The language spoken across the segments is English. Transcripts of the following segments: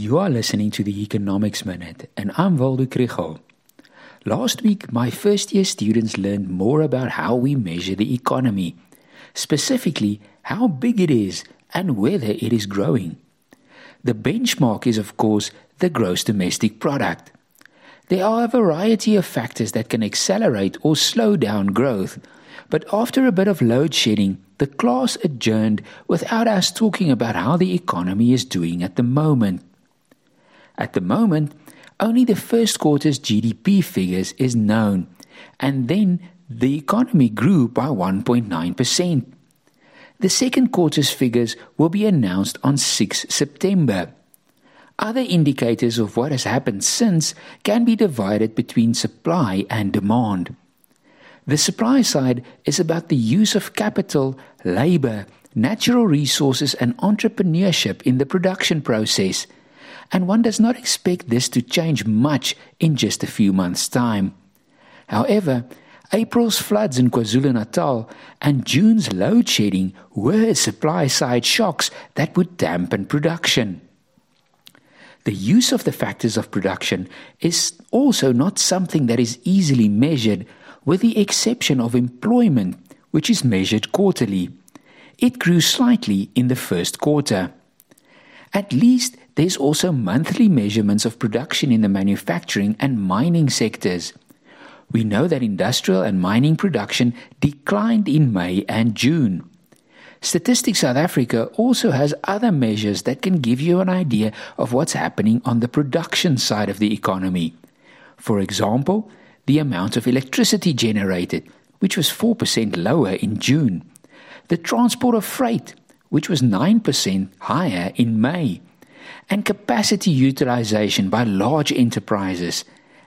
You are listening to the Economics Minute, and I'm Waldo Krugell. Last week, my first year students learned more about how we measure the economy, specifically how big it is and whether it is growing. The benchmark is, of course, the gross domestic product. There are a variety of factors that can accelerate or slow down growth, but after a bit of load shedding, the class adjourned without us talking about how the economy is doing at the moment. At the moment, only the first quarter's GDP figures is known, and then the economy grew by 1.9%. The second quarter's figures will be announced on 6 September. Other indicators of what has happened since can be divided between supply and demand. The supply side is about the use of capital, labor, natural resources, and entrepreneurship in the production process – and one does not expect this to change much in just a few months' time. However, April's floods in KwaZulu Natal and June's load shedding were supply side shocks that would dampen production. The use of the factors of production is also not something that is easily measured, with the exception of employment, which is measured quarterly. It grew slightly in the first quarter. At least there's also monthly measurements of production in the manufacturing and mining sectors. We know that industrial and mining production declined in May and June. Statistics South Africa also has other measures that can give you an idea of what's happening on the production side of the economy. For example, the amount of electricity generated, which was 4% lower in June. The transport of freight, which was 9% higher in May and capacity utilization by large enterprises,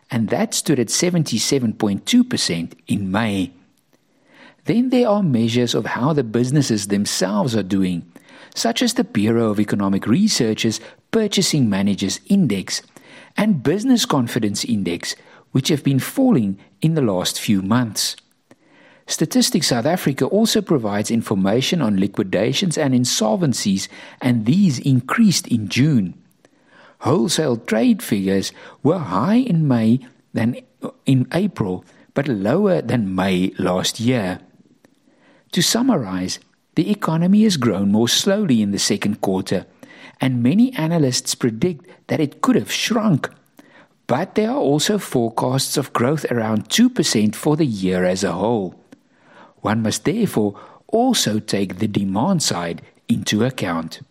and that stood at 77.2% in May. Then there are measures of how the businesses themselves are doing, such as the Bureau of Economic Research's Purchasing Managers Index and Business Confidence Index, which have been falling in the last few months. Statistics South Africa also provides information on liquidations and insolvencies, and these increased in June. Wholesale trade figures were high in May than in April, but lower than May last year. To summarize, the economy has grown more slowly in the second quarter, and many analysts predict that it could have shrunk. But there are also forecasts of growth around 2% for the year as a whole. One must therefore also take the demand side into account.